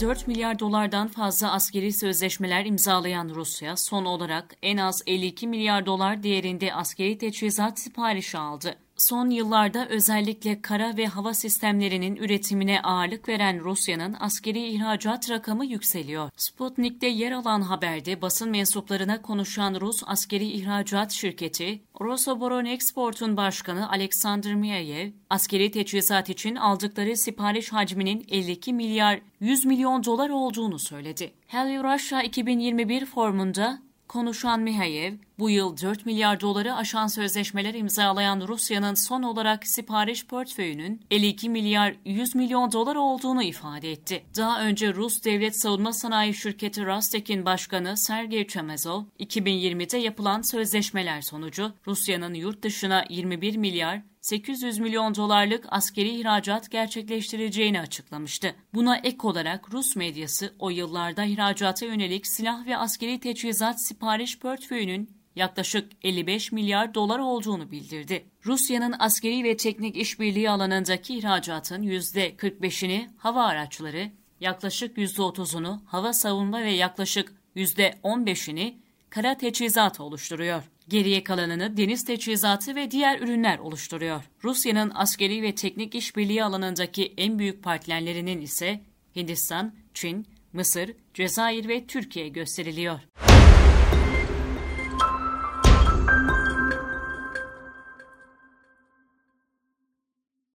Bu yıl 4 milyar dolardan fazla askeri sözleşmeler imzalayan Rusya son olarak en az 52 milyar dolar değerinde askeri teçhizat siparişi aldı. Son yıllarda özellikle kara ve hava sistemlerinin üretimine ağırlık veren Rusya'nın askeri ihracat rakamı yükseliyor. Sputnik'te yer alan haberde basın mensuplarına konuşan Rus askeri ihracat şirketi, Rosoboronexport'un başkanı Alexander Miayev, askeri teçhizat için aldıkları sipariş hacminin 52 milyar 100 milyon dolar olduğunu söyledi. Hello Russia 2021 formunda Konuşan Mihayev, bu yıl 4 milyar doları aşan sözleşmeler imzalayan Rusya'nın son olarak sipariş portföyünün 52 milyar 100 milyon dolar olduğunu ifade etti. Daha önce Rus Devlet Savunma Sanayi Şirketi Rostek'in başkanı Sergey Chemezov, 2020'de yapılan sözleşmeler sonucu Rusya'nın yurt dışına 21 milyar 800 milyon dolarlık askeri ihracat gerçekleştireceğini açıklamıştı. Buna ek olarak Rus medyası o yıllarda ihracata yönelik silah ve askeri teçhizat sipariş portföyünün yaklaşık 55 milyar dolar olduğunu bildirdi. Rusya'nın askeri ve teknik işbirliği alanındaki ihracatın %45'ini hava araçları, yaklaşık %30'unu hava savunma ve yaklaşık %15'ini kara teçhizat oluşturuyor. Geriye kalanını deniz teçhizatı ve diğer ürünler oluşturuyor. Rusya'nın askeri ve teknik işbirliği alanındaki en büyük partnerlerinin ise Hindistan, Çin, Mısır, Cezayir ve Türkiye gösteriliyor.